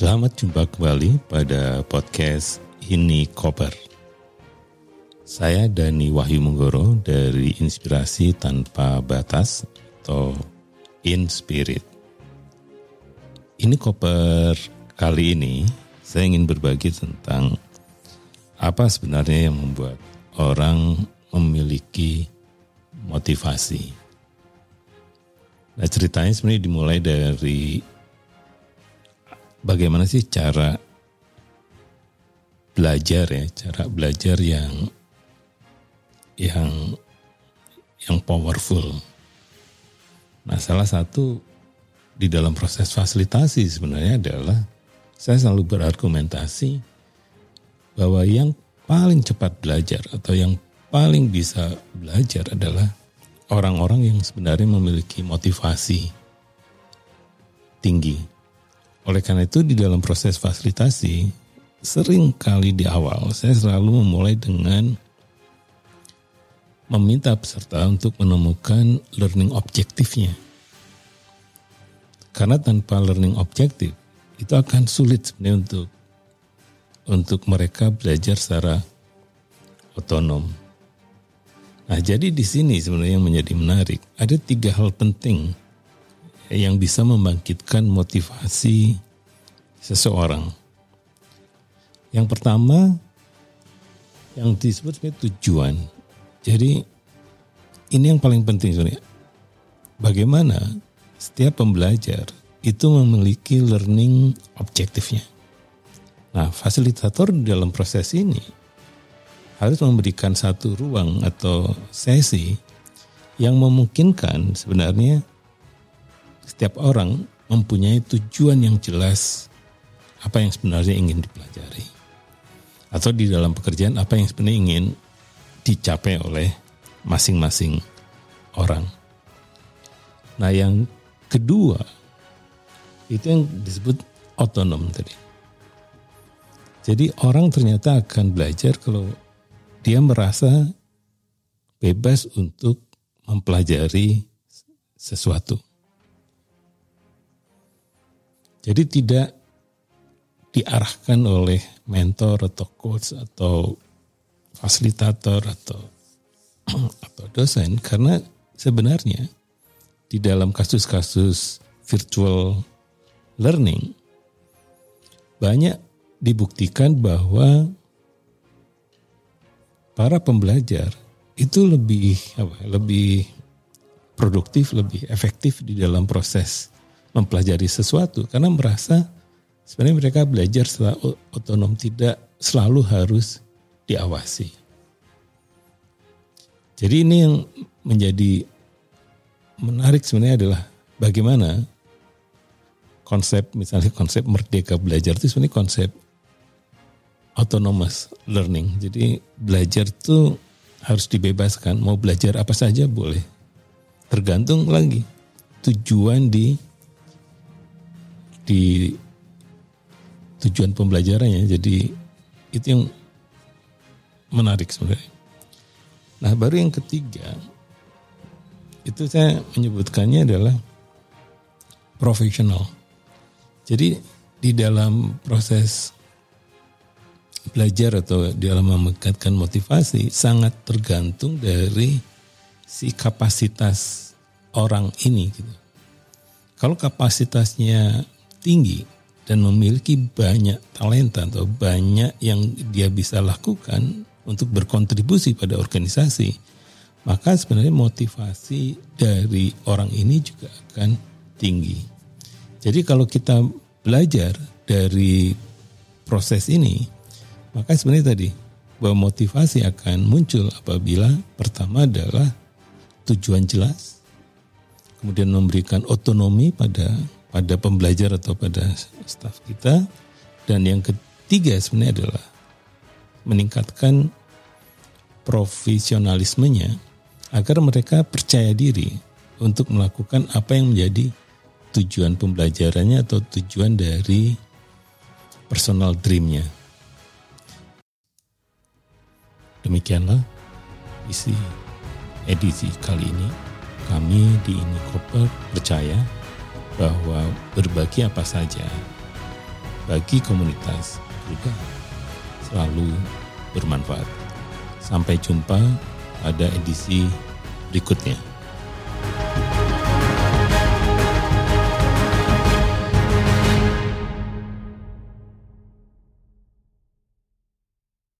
Selamat jumpa kembali pada podcast Ini Koper. Saya Dani Wahyu Menggoro dari Inspirasi Tanpa Batas atau In Spirit. Ini Koper kali ini saya ingin berbagi tentang apa sebenarnya yang membuat orang memiliki motivasi. Nah ceritanya sebenarnya dimulai dari bagaimana sih cara belajar ya, cara belajar yang yang yang powerful. Nah, salah satu di dalam proses fasilitasi sebenarnya adalah saya selalu berargumentasi bahwa yang paling cepat belajar atau yang paling bisa belajar adalah orang-orang yang sebenarnya memiliki motivasi tinggi. Oleh karena itu di dalam proses fasilitasi sering kali di awal saya selalu memulai dengan meminta peserta untuk menemukan learning objektifnya. Karena tanpa learning objektif itu akan sulit sebenarnya untuk untuk mereka belajar secara otonom. Nah, jadi di sini sebenarnya yang menjadi menarik ada tiga hal penting yang bisa membangkitkan motivasi seseorang. Yang pertama yang disebut sebagai tujuan. Jadi ini yang paling penting sebenarnya. Bagaimana setiap pembelajar itu memiliki learning objektifnya. Nah, fasilitator dalam proses ini harus memberikan satu ruang atau sesi yang memungkinkan sebenarnya setiap orang mempunyai tujuan yang jelas apa yang sebenarnya ingin dipelajari. Atau di dalam pekerjaan apa yang sebenarnya ingin dicapai oleh masing-masing orang. Nah, yang kedua itu yang disebut otonom tadi. Jadi orang ternyata akan belajar kalau dia merasa bebas untuk mempelajari sesuatu. Jadi tidak diarahkan oleh mentor atau coach atau fasilitator atau atau dosen. Karena sebenarnya di dalam kasus-kasus virtual learning banyak dibuktikan bahwa para pembelajar itu lebih apa, lebih produktif, lebih efektif di dalam proses mempelajari sesuatu karena merasa sebenarnya mereka belajar secara otonom tidak selalu harus diawasi. Jadi ini yang menjadi menarik sebenarnya adalah bagaimana konsep misalnya konsep merdeka belajar itu sebenarnya konsep autonomous learning. Jadi belajar itu harus dibebaskan, mau belajar apa saja boleh. Tergantung lagi tujuan di di tujuan pembelajarannya. Jadi itu yang menarik sebenarnya. Nah baru yang ketiga itu saya menyebutkannya adalah profesional. Jadi di dalam proses belajar atau di dalam meningkatkan motivasi sangat tergantung dari si kapasitas orang ini gitu. Kalau kapasitasnya tinggi dan memiliki banyak talenta atau banyak yang dia bisa lakukan untuk berkontribusi pada organisasi, maka sebenarnya motivasi dari orang ini juga akan tinggi. Jadi kalau kita belajar dari proses ini, maka sebenarnya tadi bahwa motivasi akan muncul apabila pertama adalah tujuan jelas, kemudian memberikan otonomi pada pada pembelajar atau pada staf kita. Dan yang ketiga sebenarnya adalah meningkatkan profesionalismenya agar mereka percaya diri untuk melakukan apa yang menjadi tujuan pembelajarannya atau tujuan dari personal dreamnya. Demikianlah isi edisi kali ini. Kami di Ini Koper percaya bahwa berbagi apa saja, bagi komunitas juga selalu bermanfaat. Sampai jumpa pada edisi berikutnya.